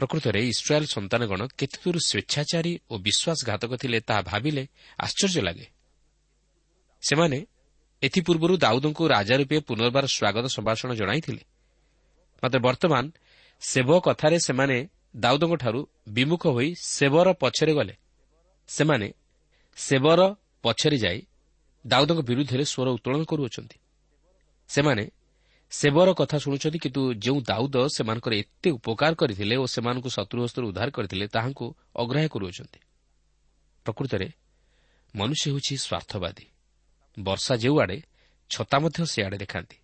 ପ୍ରକୃତରେ ଇସ୍ରାଏଲ୍ ସନ୍ତାନଗଣ କେତେଦୂର ସ୍ୱେଚ୍ଛାଚାରୀ ଓ ବିଶ୍ୱାସଘାତକ ଥିଲେ ତାହା ଭାବିଲେ ଆଶ୍ଚର୍ଯ୍ୟ ଲାଗେ। ସେମାନେ ଏଥିପୂର୍ବରୁ ଦାଉଦଙ୍କୁ ରାଜା ରୂପେ ପୁନର୍ବାର ସ୍ୱାଗତ ସମ୍ଭାଷଣ ଜଣାଇଥିଲେ। ମାତ୍ର ବର୍ତ୍ତମାନ ସେବ କଥାରେ ସେମାନେ ଦାଉଦଙ୍କଠାରୁ ବିମୁଖ ହୋଇ ସେବର ପଛରେ ଗଲେ। ସେମାନେ ସେବର ପଛରେ ଯାଇ ଦାଉଦଙ୍କ ବିରୁଦ୍ଧରେ ସ୍ୱର ଉତ୍ତୋଳନ କରୁଅଛନ୍ତି। ସେମାନେ ସେବର କଥା ଶୁଣୁଛନ୍ତି କିନ୍ତୁ ଯେଉଁ ଦାଉଦ ସେମାନଙ୍କର ଏତେ ଉପକାର କରିଥିଲେ ଓ ସେମାନଙ୍କୁ ଶତ୍ରୁହସ୍ତରୁ ଉଦ୍ଧାର କରିଥିଲେ ତାହାଙ୍କୁ ଅଗ୍ରାହ୍ୟ କରୁଅଛନ୍ତି। ପ୍ରକୃତରେ ମନୁଷ୍ୟ ହେଉଛି ସ୍ୱାର୍ଥବାଦୀ। ବର୍ଷା ଯେଉଁଆଡ଼େ ଛତା ମଧ୍ୟ ସେଆଡ଼େ ଦେଖାନ୍ତି।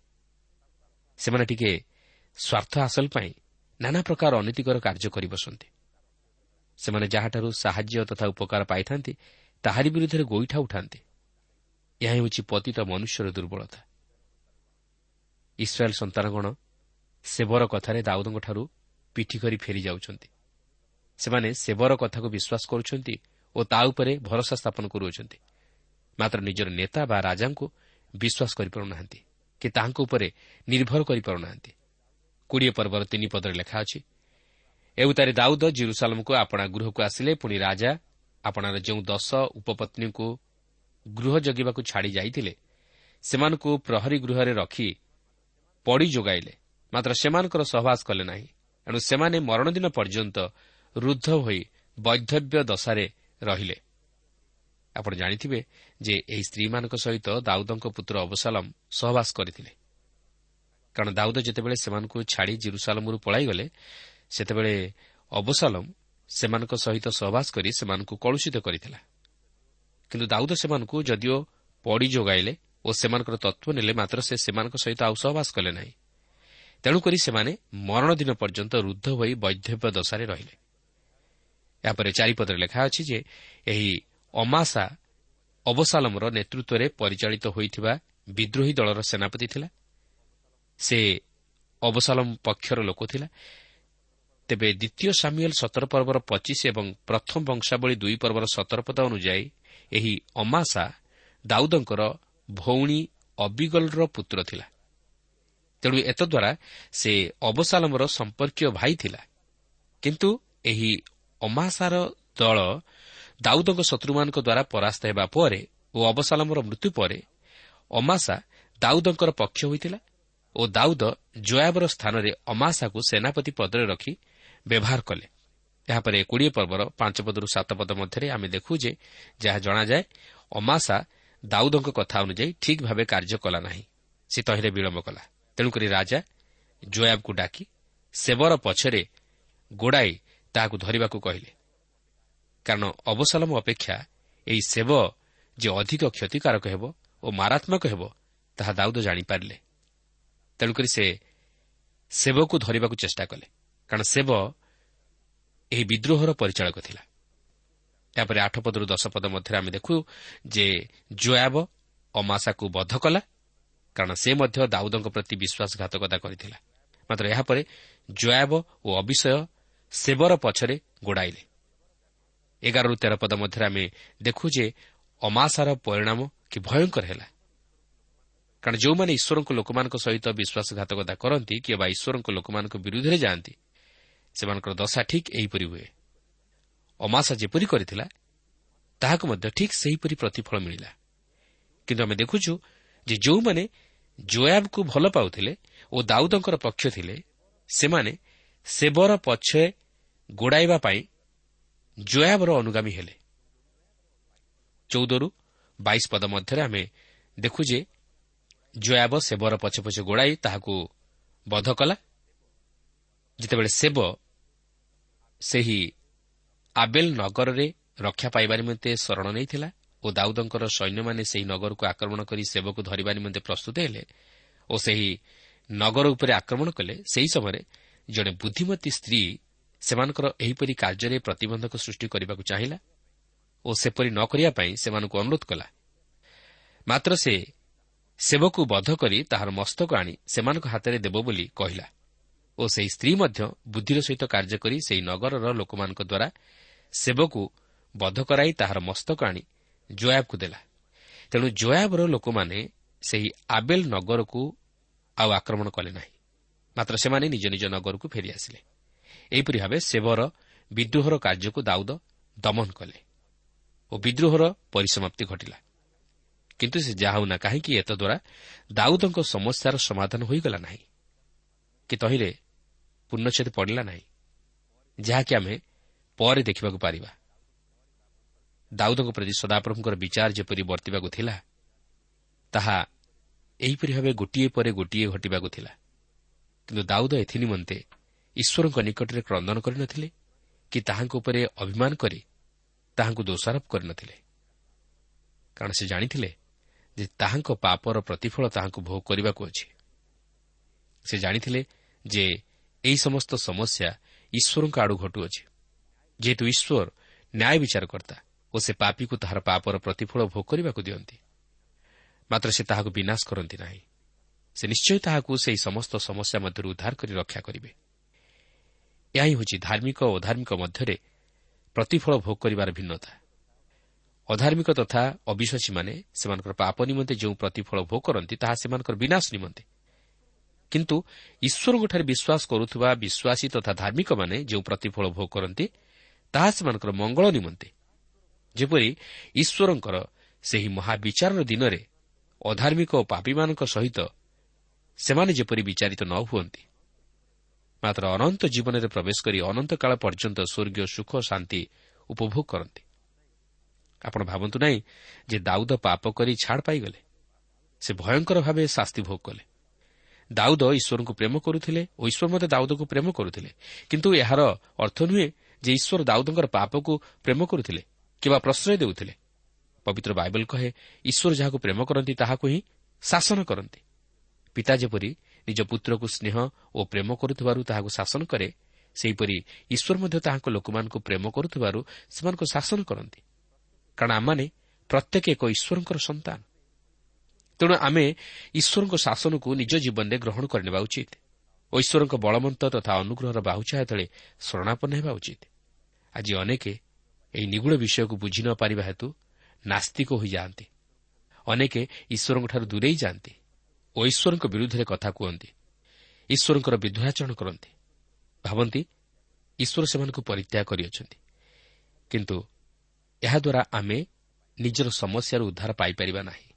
ସେମାନେ ଟିକେ ସ୍ୱାର୍ଥ ହାସଲ ପାଇଁ ନାନା ପ୍ରକାର ଅନୀତିକର କାର୍ଯ୍ୟ କରି ବସନ୍ତି। ସେମାନେ ଯାହାଠାରୁ ସାହାଯ୍ୟ ତଥା ଉପକାର ପାଇଥାନ୍ତି ତାହାରି ବିରୁଦ୍ଧରେ ଗୋଇଠା ଉଠାନ୍ତି। ଏହା ହେଉଛି ପତିତ ମନୁଷ୍ୟର ଦୁର୍ବଳତା। ଇସ୍ରାଏଲ୍ ସନ୍ତାନଗଣ ସେବର କଥାରେ ଦାଉଦଙ୍କଠାରୁ ପିଠି କରି ଫେରି ଯାଉଛନ୍ତି। ସେମାନେ ସେବର କଥାକୁ ବିଶ୍ୱାସ କରୁଛନ୍ତି ଓ ତା ଉପରେ ଭରସା ସ୍ଥାପନ କରୁଅଛନ୍ତି। ମାତ୍ର ନିଜର ନେତା ବା ରାଜାଙ୍କୁ ବିଶ୍ୱାସ କରିପାରୁନାହାନ୍ତି କି ତାହାଙ୍କ ଉପରେ ନିର୍ଭର କରିପାରୁନାହାନ୍ତି। କୋଡ଼ିଏ ପର୍ବର ତିନି ପଦରେ ଲେଖା ଅଛି ଏଉତାରେ ଦାଉଦ ଜିରୁସାଲମକୁ ଆପଣା ଗୃହକୁ ଆସିଲେ ପୁଣି ରାଜା ଆପଣାର ଯେଉଁ ଦଶ ଉପପତ୍ନୀଙ୍କୁ ଗୃହ ଜଗିବାକୁ ଛାଡ଼ି ଯାଇଥିଲେ ସେମାନଙ୍କୁ ପ୍ରହରୀ ଗୃହରେ ରଖି ପଡ଼ି ଯୋଗାଇଲେ। ମାତ୍ର ସେମାନଙ୍କର ସହବାସ କଲେ ନାହିଁ। ଏଣୁ ସେମାନେ ମରଣଦିନ ପର୍ଯ୍ୟନ୍ତ ରୁଦ୍ଧ ହୋଇ ବୈଧବ୍ୟ ଦଶାରେ ରହିଲେ। ଆପଣ ଜାଣିଥିବେ ଯେ ଏହି ସ୍ତ୍ରୀମାନଙ୍କ ସହିତ ଦାଉଦଙ୍କ ପୁତ୍ର ଅବସାଲମ ସହବାସ କରିଥିଲେ। କାରଣ ଦାଉଦ ଯେତେବେଳେ ସେମାନଙ୍କୁ ଛାଡ଼ି ଜିରୁସାଲମରୁ ପଳାଇଗଲେ ସେତେବେଳେ ଅବସାଲମ ସେମାନଙ୍କ ସହିତ ସହବାସ କରି ସେମାନଙ୍କୁ କଳୁଷିତ କରିଥିଲା। କିନ୍ତୁ ଦାଉଦ ସେମାନଙ୍କୁ ଯଦିଓ ପଡ଼ି ଯୋଗାଇଲେ ଓ ସେମାନଙ୍କର ତତ୍ତ୍ୱ ନେଲେ ମାତ୍ର ସେ ସେମାନଙ୍କ ସହିତ ଆଉ ସହବାସ କଲେ ନାହିଁ। ତେଣୁକରି ସେମାନେ ମରଣ ଦିନ ପର୍ଯ୍ୟନ୍ତ ରୁଦ୍ଧ ହୋଇ ବୈଧବ୍ୟ ଦଶାରେ ରହିଲେ। ଏହାପରେ ଚାରିପଦରେ ଲେଖା ଅଛି ଯେ ଏହି ଅମାସା ଅବସାଲମର ନେତୃତ୍ୱରେ ପରିଚାଳିତ ହୋଇଥିବା ବିଦ୍ରୋହୀ ଦଳର ସେନାପତି ଥିଲା। ସେ ଅବସାଲମ ପକ୍ଷର ଲୋକ ଥିଲା। ତେବେ ଦ୍ୱିତୀୟ ସାମିଏଲ ସତର ପର୍ବର ପଚିଶ ଏବଂ ପ୍ରଥମ ବଂଶାବଳୀ ଦୁଇ ପର୍ବର ସତର ପଦ ଅନୁଯାୟୀ ଏହି ଅମାସା ଦାଉଦଙ୍କର ଭଉଣୀ ଅବିଗଲର ପୁତ୍ର ଥିଲା। ତେଣୁ ଏତଦ୍ୱାରା ସେ ଅବସାଲମର ସମ୍ପର୍କୀୟ ଭାଇ ଥିଲା। କିନ୍ତୁ ଏହି ଅମାସାର ଦଳ ଦାଉଦଙ୍କ ଶତ୍ରୁମାନଙ୍କ ଦ୍ୱାରା ପରାସ୍ତ ହେବା ପରେ ଓ ଅବସାଲମର ମୃତ୍ୟୁ ପରେ ଅମାସା ଦାଉଦଙ୍କର ପକ୍ଷ ହୋଇଥିଲା ଓ ଦାଉଦ ଜୟାବର ସ୍ଥାନରେ ଅମାସାକୁ ସେନାପତି ପଦରେ ରଖି ବ୍ୟବହାର କଲେ। ଏହାପରେ କୋଡ଼ିଏ ପର୍ବର ପାଞ୍ଚ ପଦରୁ ସାତ ପଦ ମଧ୍ୟରେ ଆମେ ଦେଖୁ ଯେ ଯାହା ଜଣାଯାଏ ଅମାସା ଦାଉଦଙ୍କ କଥା ଅନୁଯାୟୀ ଠିକ୍ ଭାବେ କାର୍ଯ୍ୟ କଲା ନାହିଁ। ସେ ତହିଁରେ ବିଳମ୍ବ କଲା। ତେଣୁକରି ରାଜା ଜୟାବକୁ ଡାକି ସେବର ପଛରେ ଗୋଡ଼ାଇ ତାହାକୁ ଧରିବାକୁ କହିଲେ କାରଣ ଅବସଲମ ଅପେକ୍ଷା ଏହି ସେବ ଯେ ଅଧିକ କ୍ଷତିକାରକ ହେବ ଓ ମାରାତ୍ମକ ହେବ ତାହା ଦାଉଦ ଜାଣିପାରିଲେ। ତେଣୁକରି ସେ ସେବକୁ ଧରିବାକୁ ଚେଷ୍ଟା କଲେ କାରଣ ସେବ ଏହି ବିଦ୍ରୋହର ପରିଚାଳକ ଥିଲା। ଏହାପରେ ଆଠ ପଦରୁ ଦଶ ପଦ ମଧ୍ୟରେ ଆମେ ଦେଖୁ ଯେ ଜୋୟାବ ଅମାଶାକୁ ବଦ୍ଧ କଲା କାରଣ ସେ ମଧ୍ୟ ଦାଉଦଙ୍କ ପ୍ରତି ବିଶ୍ୱାସଘାତକତା କରିଥିଲା। ମାତ୍ର ଏହାପରେ ଜୟାବ ଓ ଅବିଷୟ ସେବର ପଛରେ ଗୋଡ଼ାଇଲେ। ଏଗାରରୁ ତେର ପଦ ମଧ୍ୟରେ ଆମେ ଦେଖୁ ଯେ ଅମାଶାର ପରିଣାମ କି ଭୟଙ୍କର ହେଲା। କାରଣ ଯେଉଁମାନେ ଈଶ୍ୱରଙ୍କ ଲୋକମାନଙ୍କ ସହିତ ବିଶ୍ୱାସଘାତକତା କରନ୍ତି କିମ୍ବା ଈଶ୍ୱରଙ୍କ ଲୋକମାନଙ୍କ ବିରୁଦ୍ଧରେ ଯାଆନ୍ତି ସେମାନଙ୍କର ଦଶା ଠିକ୍ ଏହିପରି ହୁଏ। ଅମାସା ଯେପରି କରିଥିଲା ତାହାକୁ ମଧ୍ୟ ଠିକ୍ ସେହିପରି ପ୍ରତିଫଳ ମିଳିଲା। କିନ୍ତୁ ଆମେ ଦେଖୁଛୁ ଯେ ଯେଉଁମାନେ ଜୋୟାବକୁ ଭଲ ପାଉଥିଲେ ଓ ଦାଉଦଙ୍କର ପକ୍ଷ ଥିଲେ ସେମାନେ ସେବର ପଛେ ଗୋଡ଼ାଇବା ପାଇଁ ଜୋୟାବର ଅନୁଗାମୀ ହେଲେ। ଚଉଦରୁ ବାଇଶ ପଦ ମଧ୍ୟରେ ଆମେ ଦେଖୁ ଯେ ଜୟାବ ସେବର ପଛେ ପଛେ ଗୋଡ଼ାଇ ତାହାକୁ ବଧ କଲା। ଯେତେବେଳେ ସେବ ସେହି ଆବେଲ ନଗରରେ ରକ୍ଷା ପାଇବା ନିମନ୍ତେ ଶରଣ ନେଇଥିଲା ଓ ଦାଉଦଙ୍କର ସୈନ୍ୟମାନେ ସେହି ନଗରକୁ ଆକ୍ରମଣ କରି ସେବକୁ ଧରିବା ନିମନ୍ତେ ପ୍ରସ୍ତୁତ ହେଲେ ଓ ସେହି ନଗର ଉପରେ ଆକ୍ରମଣ କଲେ ସେହି ସମୟରେ ଜଣେ ବୁଦ୍ଧିମତୀ ସ୍ତ୍ରୀ ସେମାନଙ୍କର ଏହିପରି କାର୍ଯ୍ୟରେ ପ୍ରତିବନ୍ଧକ ସୃଷ୍ଟି କରିବାକୁ ଚାହିଁଲା ଓ ସେପରି ନ କରିବା ପାଇଁ ସେମାନଙ୍କୁ ଅନୁରୋଧ କଲା। ମାତ୍ର ସେ ସେବକୁ ବଧ କରି ତାହାର ମସ୍ତକ ଆଣି ସେମାନଙ୍କ ହାତରେ ଦେବ ବୋଲି କହିଲା ଓ ସେହି ସ୍ତ୍ରୀ ମଧ୍ୟ ବୁଦ୍ଧିର ସହିତ କାର୍ଯ୍ୟ କରି ସେହି ନଗରର ଲୋକମାନଙ୍କ ଦ୍ୱାରା ସେବକୁ ବଧ କରାଇ ତାହାର ମସ୍ତକ ଆଣି ଜୟାବକୁ ଦେଲା। ତେଣୁ ଜୟାବର ଲୋକମାନେ ସେହି ଆବେଲ ନଗରକୁ ଆଉ ଆକ୍ରମଣ କଲେ ନାହିଁ। ମାତ୍ର ସେମାନେ ନିଜ ନିଜ ନଗରକୁ ଫେରିଆସିଲେ ଏହିପରି ଭାବେ ସେବର ବିଦ୍ରୋହର କାର୍ଯ୍ୟକୁ ଦାଉଦ ଦମନ କଲେ ଓ ବିଦ୍ରୋହର ପରିସମାପ୍ତି ଘଟିଲା। କିନ୍ତୁ ସେ ଯାହା ହେଉନା କାହିଁକି ଏତଦ୍ୱାରା ଦାଉଦଙ୍କ ସମସ୍ୟାର ସମାଧାନ ହୋଇଗଲା ନାହିଁ। କି ତହିଁରେ ପୂର୍ଣ୍ଣଚ୍ଛେଦ ପଡ଼ିଲା ନାହିଁ। ଯାହାକି ଆମେ ପରେ ଦେଖିବାକୁ ପାରିବା। ଦାଉଦଙ୍କ ପ୍ରତି ସଦାପ୍ରଭୁଙ୍କର ବିଚାର ଯେପରି ବର୍ତ୍ତିବାକୁ ଥିଲା ତାହା ଏହିପରି ଭାବେ ଗୋଟିଏ ପରେ ଗୋଟିଏ ଘଟିବାକୁ ଥିଲା। କିନ୍ତୁ ଦାଉଦ ଏଥିନିମନ୍ତେ ଈଶ୍ୱରଙ୍କ ନିକଟରେ କ୍ରନ୍ଦନ କରିନଥିଲେ କି ତାହାଙ୍କ ଉପରେ ଅଭିମାନ କରି ତାହାଙ୍କୁ ଦୋଷାରୋପ କରିନଥିଲେ। କାରଣ ସେ ଜାଣିଥିଲେ ଯେ ତାହାଙ୍କ ପାପର ପ୍ରତିଫଳ ତାହାଙ୍କୁ ଭୋଗ କରିବାକୁ ଅଛି। ସେ ଜାଣିଥିଲେ ଯେ ଏହି ସମସ୍ତ ସମସ୍ୟା ଈଶ୍ୱରଙ୍କ ଆଡ଼ୁ ଘଟୁଅଛି। ଯେହେତୁ ଈଶ୍ୱର ନ୍ୟାୟ ବିଚାରକର୍ତ୍ତା ଓ ସେ ପାପିକୁ ତାହାର ପାପର ପ୍ରତିଫଳ ଭୋଗ କରିବାକୁ ଦିଅନ୍ତି। ମାତ୍ର ସେ ତାହାକୁ ବିନାଶ କରନ୍ତି ନାହିଁ। ସେ ନିଶ୍ଚୟ ତାହାକୁ ସେହି ସମସ୍ତ ସମସ୍ୟା ମଧ୍ୟରୁ ଉଦ୍ଧାର କରି ରକ୍ଷା କରିବେ। ଏହା ହିଁ ହେଉଛି ଧାର୍ମିକ ଓ ଅଧାର୍ମିକ ମଧ୍ୟରେ ପ୍ରତିଫଳ ଭୋଗ କରିବାର ଭିନ୍ନତା। ଅଧାର୍ମିକ ତଥା ଅବିଶ୍ୱାସୀମାନେ ସେମାନଙ୍କର ପାପ ନିମନ୍ତେ ଯେଉଁ ପ୍ରତିଫଳ ଭୋଗ କରନ୍ତି ତାହା ସେମାନଙ୍କର ବିନାଶ ନିମନ୍ତେ। କିନ୍ତୁ ଈଶ୍ୱରଙ୍କଠାରେ ବିଶ୍ୱାସ କରୁଥିବା ବିଶ୍ୱାସୀ ତଥା ଧାର୍ମିକମାନେ ଯେଉଁ ପ୍ରତିଫଳ ଭୋଗ କରନ୍ତି ତାହା ସେମାନଙ୍କର ମଙ୍ଗଳ ନିମନ୍ତେ। ଯେପରି ଈଶ୍ୱରଙ୍କର ସେହି ମହାବିଚାରର ଦିନରେ ଅଧାର୍ମିକ ଓ ପାପୀମାନଙ୍କ ସହିତ ସେମାନେ ଯେପରି ବିଚାରିତ ନ ହୁଅନ୍ତି ମାତ୍ର ଅନନ୍ତ ଜୀବନରେ ପ୍ରବେଶ କରି ଅନନ୍ତକାଳ ପର୍ଯ୍ୟନ୍ତ ସ୍ୱର୍ଗୀୟ ସୁଖ ଶାନ୍ତି ଉପଭୋଗ କରନ୍ତି। ଆପଣ ଭାବନ୍ତୁ ନାହିଁ ଯେ ଦାଉଦ ପାପ କରି ଛାଡ଼ ପାଇଗଲେ। ସେ ଭୟଙ୍କର ଭାବେ ଶାସ୍ତି ଭୋଗ କଲେ। ଦାଉଦ ଈଶ୍ୱରଙ୍କୁ ପ୍ରେମ କରୁଥିଲେ ଓ ଈଶ୍ୱର ମଧ୍ୟ ଦାଉଦକୁ ପ୍ରେମ କରୁଥିଲେ। କିନ୍ତୁ ଏହାର ଅର୍ଥ ନୁହେଁ ଯେ ଈଶ୍ୱର ଦାଉଦଙ୍କର ପାପକୁ ପ୍ରେମ କରୁଥିଲେ କିମ୍ବା ପ୍ରଶ୍ରୟ ଦେଉଥିଲେ। ପବିତ୍ର ବାଇବଲ କହେ ଈଶ୍ୱର ଯାହାକୁ ପ୍ରେମ କରନ୍ତି ତାହାକୁ ହିଁ ଶାସନ କରନ୍ତି। ପିତା ଯେପରି ନିଜ ପୁତ୍ରକୁ ସ୍ନେହ ଓ ପ୍ରେମ କରୁଥିବାରୁ ତାହାକୁ ଶାସନ କରେ ସେହିପରି ଈଶ୍ୱର ମଧ୍ୟ ତାହାଙ୍କ ଲୋକମାନଙ୍କୁ ପ୍ରେମ କରୁଥିବାରୁ ସେମାନଙ୍କୁ ଶାସନ କରନ୍ତି। କାରଣ ଆମମାନେ ପ୍ରତ୍ୟେକ ଏକ ଈଶ୍ୱରଙ୍କର ସନ୍ତାନ। ତେଣୁ ଆମେ ଈଶ୍ୱରଙ୍କ ଶାସନକୁ ନିଜ ଜୀବନରେ ଗ୍ରହଣ କରିନେବା ଉଚିତ। ଈଶ୍ୱରଙ୍କ ବଳବନ୍ତ ତଥା ଅନୁଗ୍ରହର ବାହୁଚାୟ ତଳେ ଶରଣାପନ୍ନ ହେବା ଉଚିତ। ଆଜି ଅନେକ ଏହି ନିଗୁଢ଼ ବିଷୟକୁ ବୁଝି ନ ପାରିବା ହେତୁ ନାସ୍ତିକ ହୋଇଯାଆନ୍ତି। ଅନେକ ଈଶ୍ୱରଙ୍କଠାରୁ ଦୂରେଇ ଯାଆନ୍ତି। ଓ ଈଶ୍ୱରଙ୍କ ବିରୁଦ୍ଧରେ କଥା କୁହନ୍ତି। ଈଶ୍ୱରଙ୍କର ବିଦ୍ରୋହାଚରଣ କରନ୍ତି। ଭାବନ୍ତି ଈଶ୍ୱର ସେମାନଙ୍କୁ ପରିତ୍ୟାଗ କରିଅଛନ୍ତି। କିନ୍ତୁ ଏହାଦ୍ୱାରା ଆମେ ନିଜର ସମସ୍ୟାରୁ ଉଦ୍ଧାର ପାଇପାରିବା ନାହିଁ।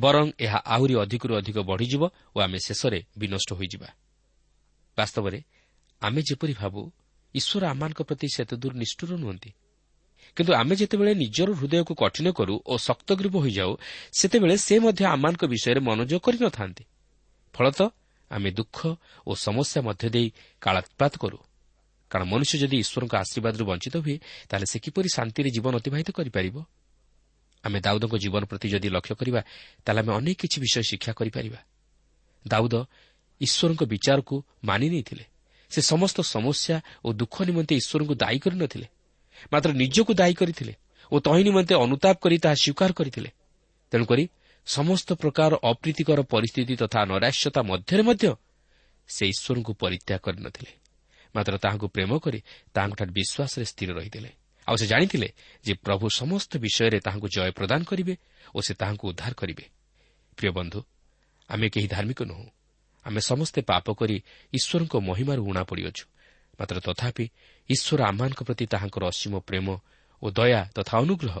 ବରଂ ଏହା ଆହୁରି ଅଧିକରୁ ଅଧିକ ବଢ଼ିଯିବ ଓ ଆମେ ଶେଷରେ ବିନଷ୍ଟ ହୋଇଯିବା। ବାସ୍ତବରେ ଆମେ ଯେପରି ଭାବୁ ଈଶ୍ୱର ଆମମାନଙ୍କ ପ୍ରତି ସେତେଦୂର ନିଷ୍ଠୁର ନୁହନ୍ତି। କିନ୍ତୁ ଆମେ ଯେତେବେଳେ ନିଜର ହୃଦୟକୁ କଠିନ କରୁ ଓ ଶକ୍ତଗ୍ରୀବ ହୋଇଯାଉ ସେତେବେଳେ ସେ ମଧ୍ୟ ଆମମାନଙ୍କ ବିଷୟରେ ମନୋଯୋଗ କରିନଥାନ୍ତି ଫଳତଃ ଆମେ ଦୁଃଖ ଓ ସମସ୍ୟା ମଧ୍ୟ ଦେଇ କାଳାତ୍ପାତ କରୁ। କାରଣ ମନୁଷ୍ୟ ଯଦି ଈଶ୍ୱରଙ୍କ ଆଶୀର୍ବାଦରୁ ବଞ୍ଚିତ ହୁଏ ତାହେଲେ ସେ କିପରି ଶାନ୍ତିରେ ଜୀବନ ଅତିବାହିତ କରିପାରିବ? ଆମେ ଦାଉଦଙ୍କ ଜୀବନ ପ୍ରତି ଯଦି ଲକ୍ଷ୍ୟ କରିବା ତାହେଲେ ଆମେ ଅନେକ କିଛି ବିଷୟ ଶିକ୍ଷା କରିପାରିବା। ଦାଉଦ ଈଶ୍ୱରଙ୍କ ବିଚାରକୁ ମାନି ନେଇଥିଲେ। ସେ ସମସ୍ତ ସମସ୍ୟା ଓ ଦୁଃଖ ନିମନ୍ତେ ଈଶ୍ୱରଙ୍କୁ ଦାୟୀ କରିନଥିଲେ ମାତ୍ର ନିଜକୁ ଦାୟୀ କରିଥିଲେ ଓ ତହିଁ ନିମନ୍ତେ ଅନୁତାପ କରି ତାହା ସ୍ୱୀକାର କରିଥିଲେ। ତେଣୁକରି ସମସ୍ତ ପ୍ରକାର ଅପ୍ରୀତିକର ପରିସ୍ଥିତି ତଥା ନୈରାଶ୍ୟତା ମଧ୍ୟରେ ମଧ୍ୟ ସେ ଈଶ୍ୱରଙ୍କୁ ପରିତ୍ୟାଗ କରିନଥିଲେ ମାତ୍ର ତାହାଙ୍କୁ ପ୍ରେମ କରି ତାହାଙ୍କଠାରେ ବିଶ୍ୱାସରେ ସ୍ଥିର ରହିଥିଲେ। ଆଉ ସେ ଜାଣିଥିଲେ ଯେ ପ୍ରଭୁ ସମସ୍ତ ବିଷୟରେ ତାହାଙ୍କୁ ଜୟ ପ୍ରଦାନ କରିବେ ଓ ସେ ତାହାଙ୍କୁ ଉଦ୍ଧାର କରିବେ। ପ୍ରିୟ ବନ୍ଧୁ ଆମେ କେହି ଧାର୍ମିକ ନୁହଁ। ଆମେ ସମସ୍ତେ ପାପ କରି ଈଶ୍ୱରଙ୍କ ମହିମାରୁ ଉଣା ପଡ଼ିଅଛୁ। ମାତ୍ର ତଥାପି ଈଶ୍ୱର ଆମମାନଙ୍କ ପ୍ରତି ତାହାଙ୍କର ଅସୀମ ପ୍ରେମ ଓ ଦୟା ତଥା ଅନୁଗ୍ରହ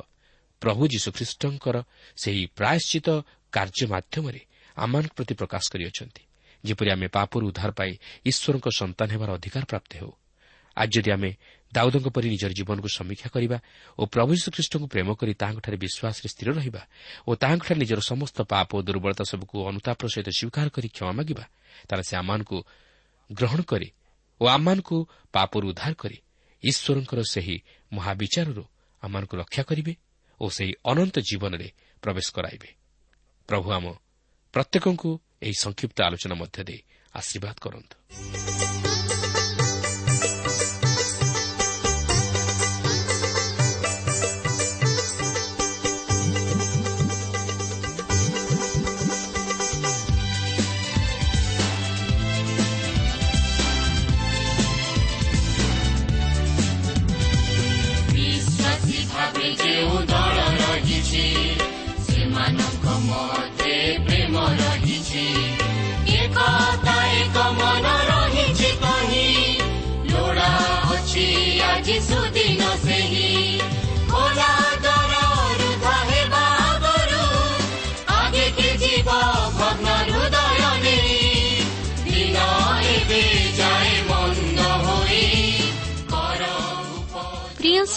ପ୍ରଭୁ ଯୀଶୁଖ୍ରୀଷ୍ଟଙ୍କର ସେହି ପ୍ରାୟଶ୍ଚିତ କାର୍ଯ୍ୟ ମାଧ୍ୟମରେ ଆମମାନଙ୍କ ପ୍ରତି ପ୍ରକାଶ କରିଅଛନ୍ତି। ଯେପରି ଆମେ ପାପରୁ ଉଦ୍ଧାର ପାଇ ଈଶ୍ୱରଙ୍କ ସନ୍ତାନ ହେବାର ଅଧିକାର ପ୍ରାପ୍ତ ହେଉ। ଆଜି ଯଦି ଆମେ ଦାଉଦଙ୍କ ପରି ନିଜର ଜୀବନକୁ ସମୀକ୍ଷା କରିବା ଓ ପ୍ରଭୁ ଯୀଶୁଖ୍ରୀଷ୍ଟଙ୍କୁ ପ୍ରେମ କରି ତାହାଙ୍କଠାରେ ବିଶ୍ୱାସରେ ସ୍ଥିର ରହିବା ଓ ତାହାଙ୍କଠାରେ ନିଜର ସମସ୍ତ ପାପ ଓ ଦୁର୍ବଳତା ସବୁକୁ ଅନୁତାପର ସହିତ ସ୍ୱୀକାର କରି କ୍ଷମା ମାଗିବା ତାହେଲେ ସେ ଆମମାନଙ୍କୁ ଗ୍ରହଣ କରି ଓ ଆମମାନଙ୍କୁ ପାପରୁ ଉଦ୍ଧାର କରି। ଈଶ୍ୱରଙ୍କର ସେହି ମହାବିଚାରରୁ ଆମମାନଙ୍କୁ ରକ୍ଷା କରିବେ ଓ ସେହି ଅନନ୍ତ ଜୀବନରେ ପ୍ରବେଶ କରାଇବେ। ପ୍ରଭୁ ଆମ ପ୍ରତ୍ୟେକଙ୍କୁ ଏହି ସଂକ୍ଷିପ୍ତ ଆଲୋଚନା ମଧ୍ୟ ଦେଇ ଆଶୀର୍ବାଦ କରନ୍ତୁ।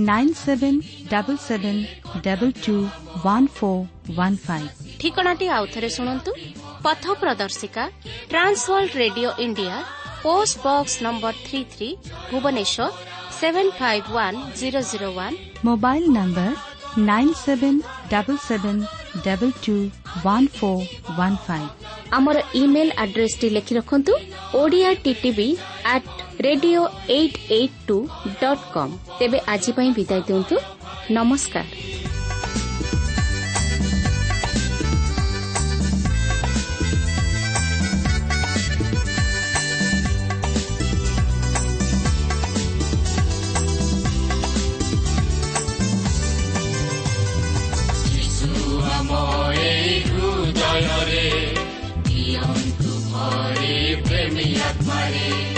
nine seven double seven double two one four one five ঠিকଣାটি ଆଉଥରେ ଶୁଣନ୍ତୁ ପଥ ପ୍ରଦର୍ଶିକା Trans World radio India post box number three three Bhubaneswar seven five one zero zero one mobile number nine seven double seven double two one four one five email email ଆଡ୍ରେସ୍ଟି ଲେଖି ରଖନ୍ତୁ Odia TTV at radio eight eight two dot com ତେବେ ଆଜି ପାଇଁ ବିଦାୟ ଦିଅନ୍ତୁ। ନମସ୍କାର। ଦିଅନ୍ତୁ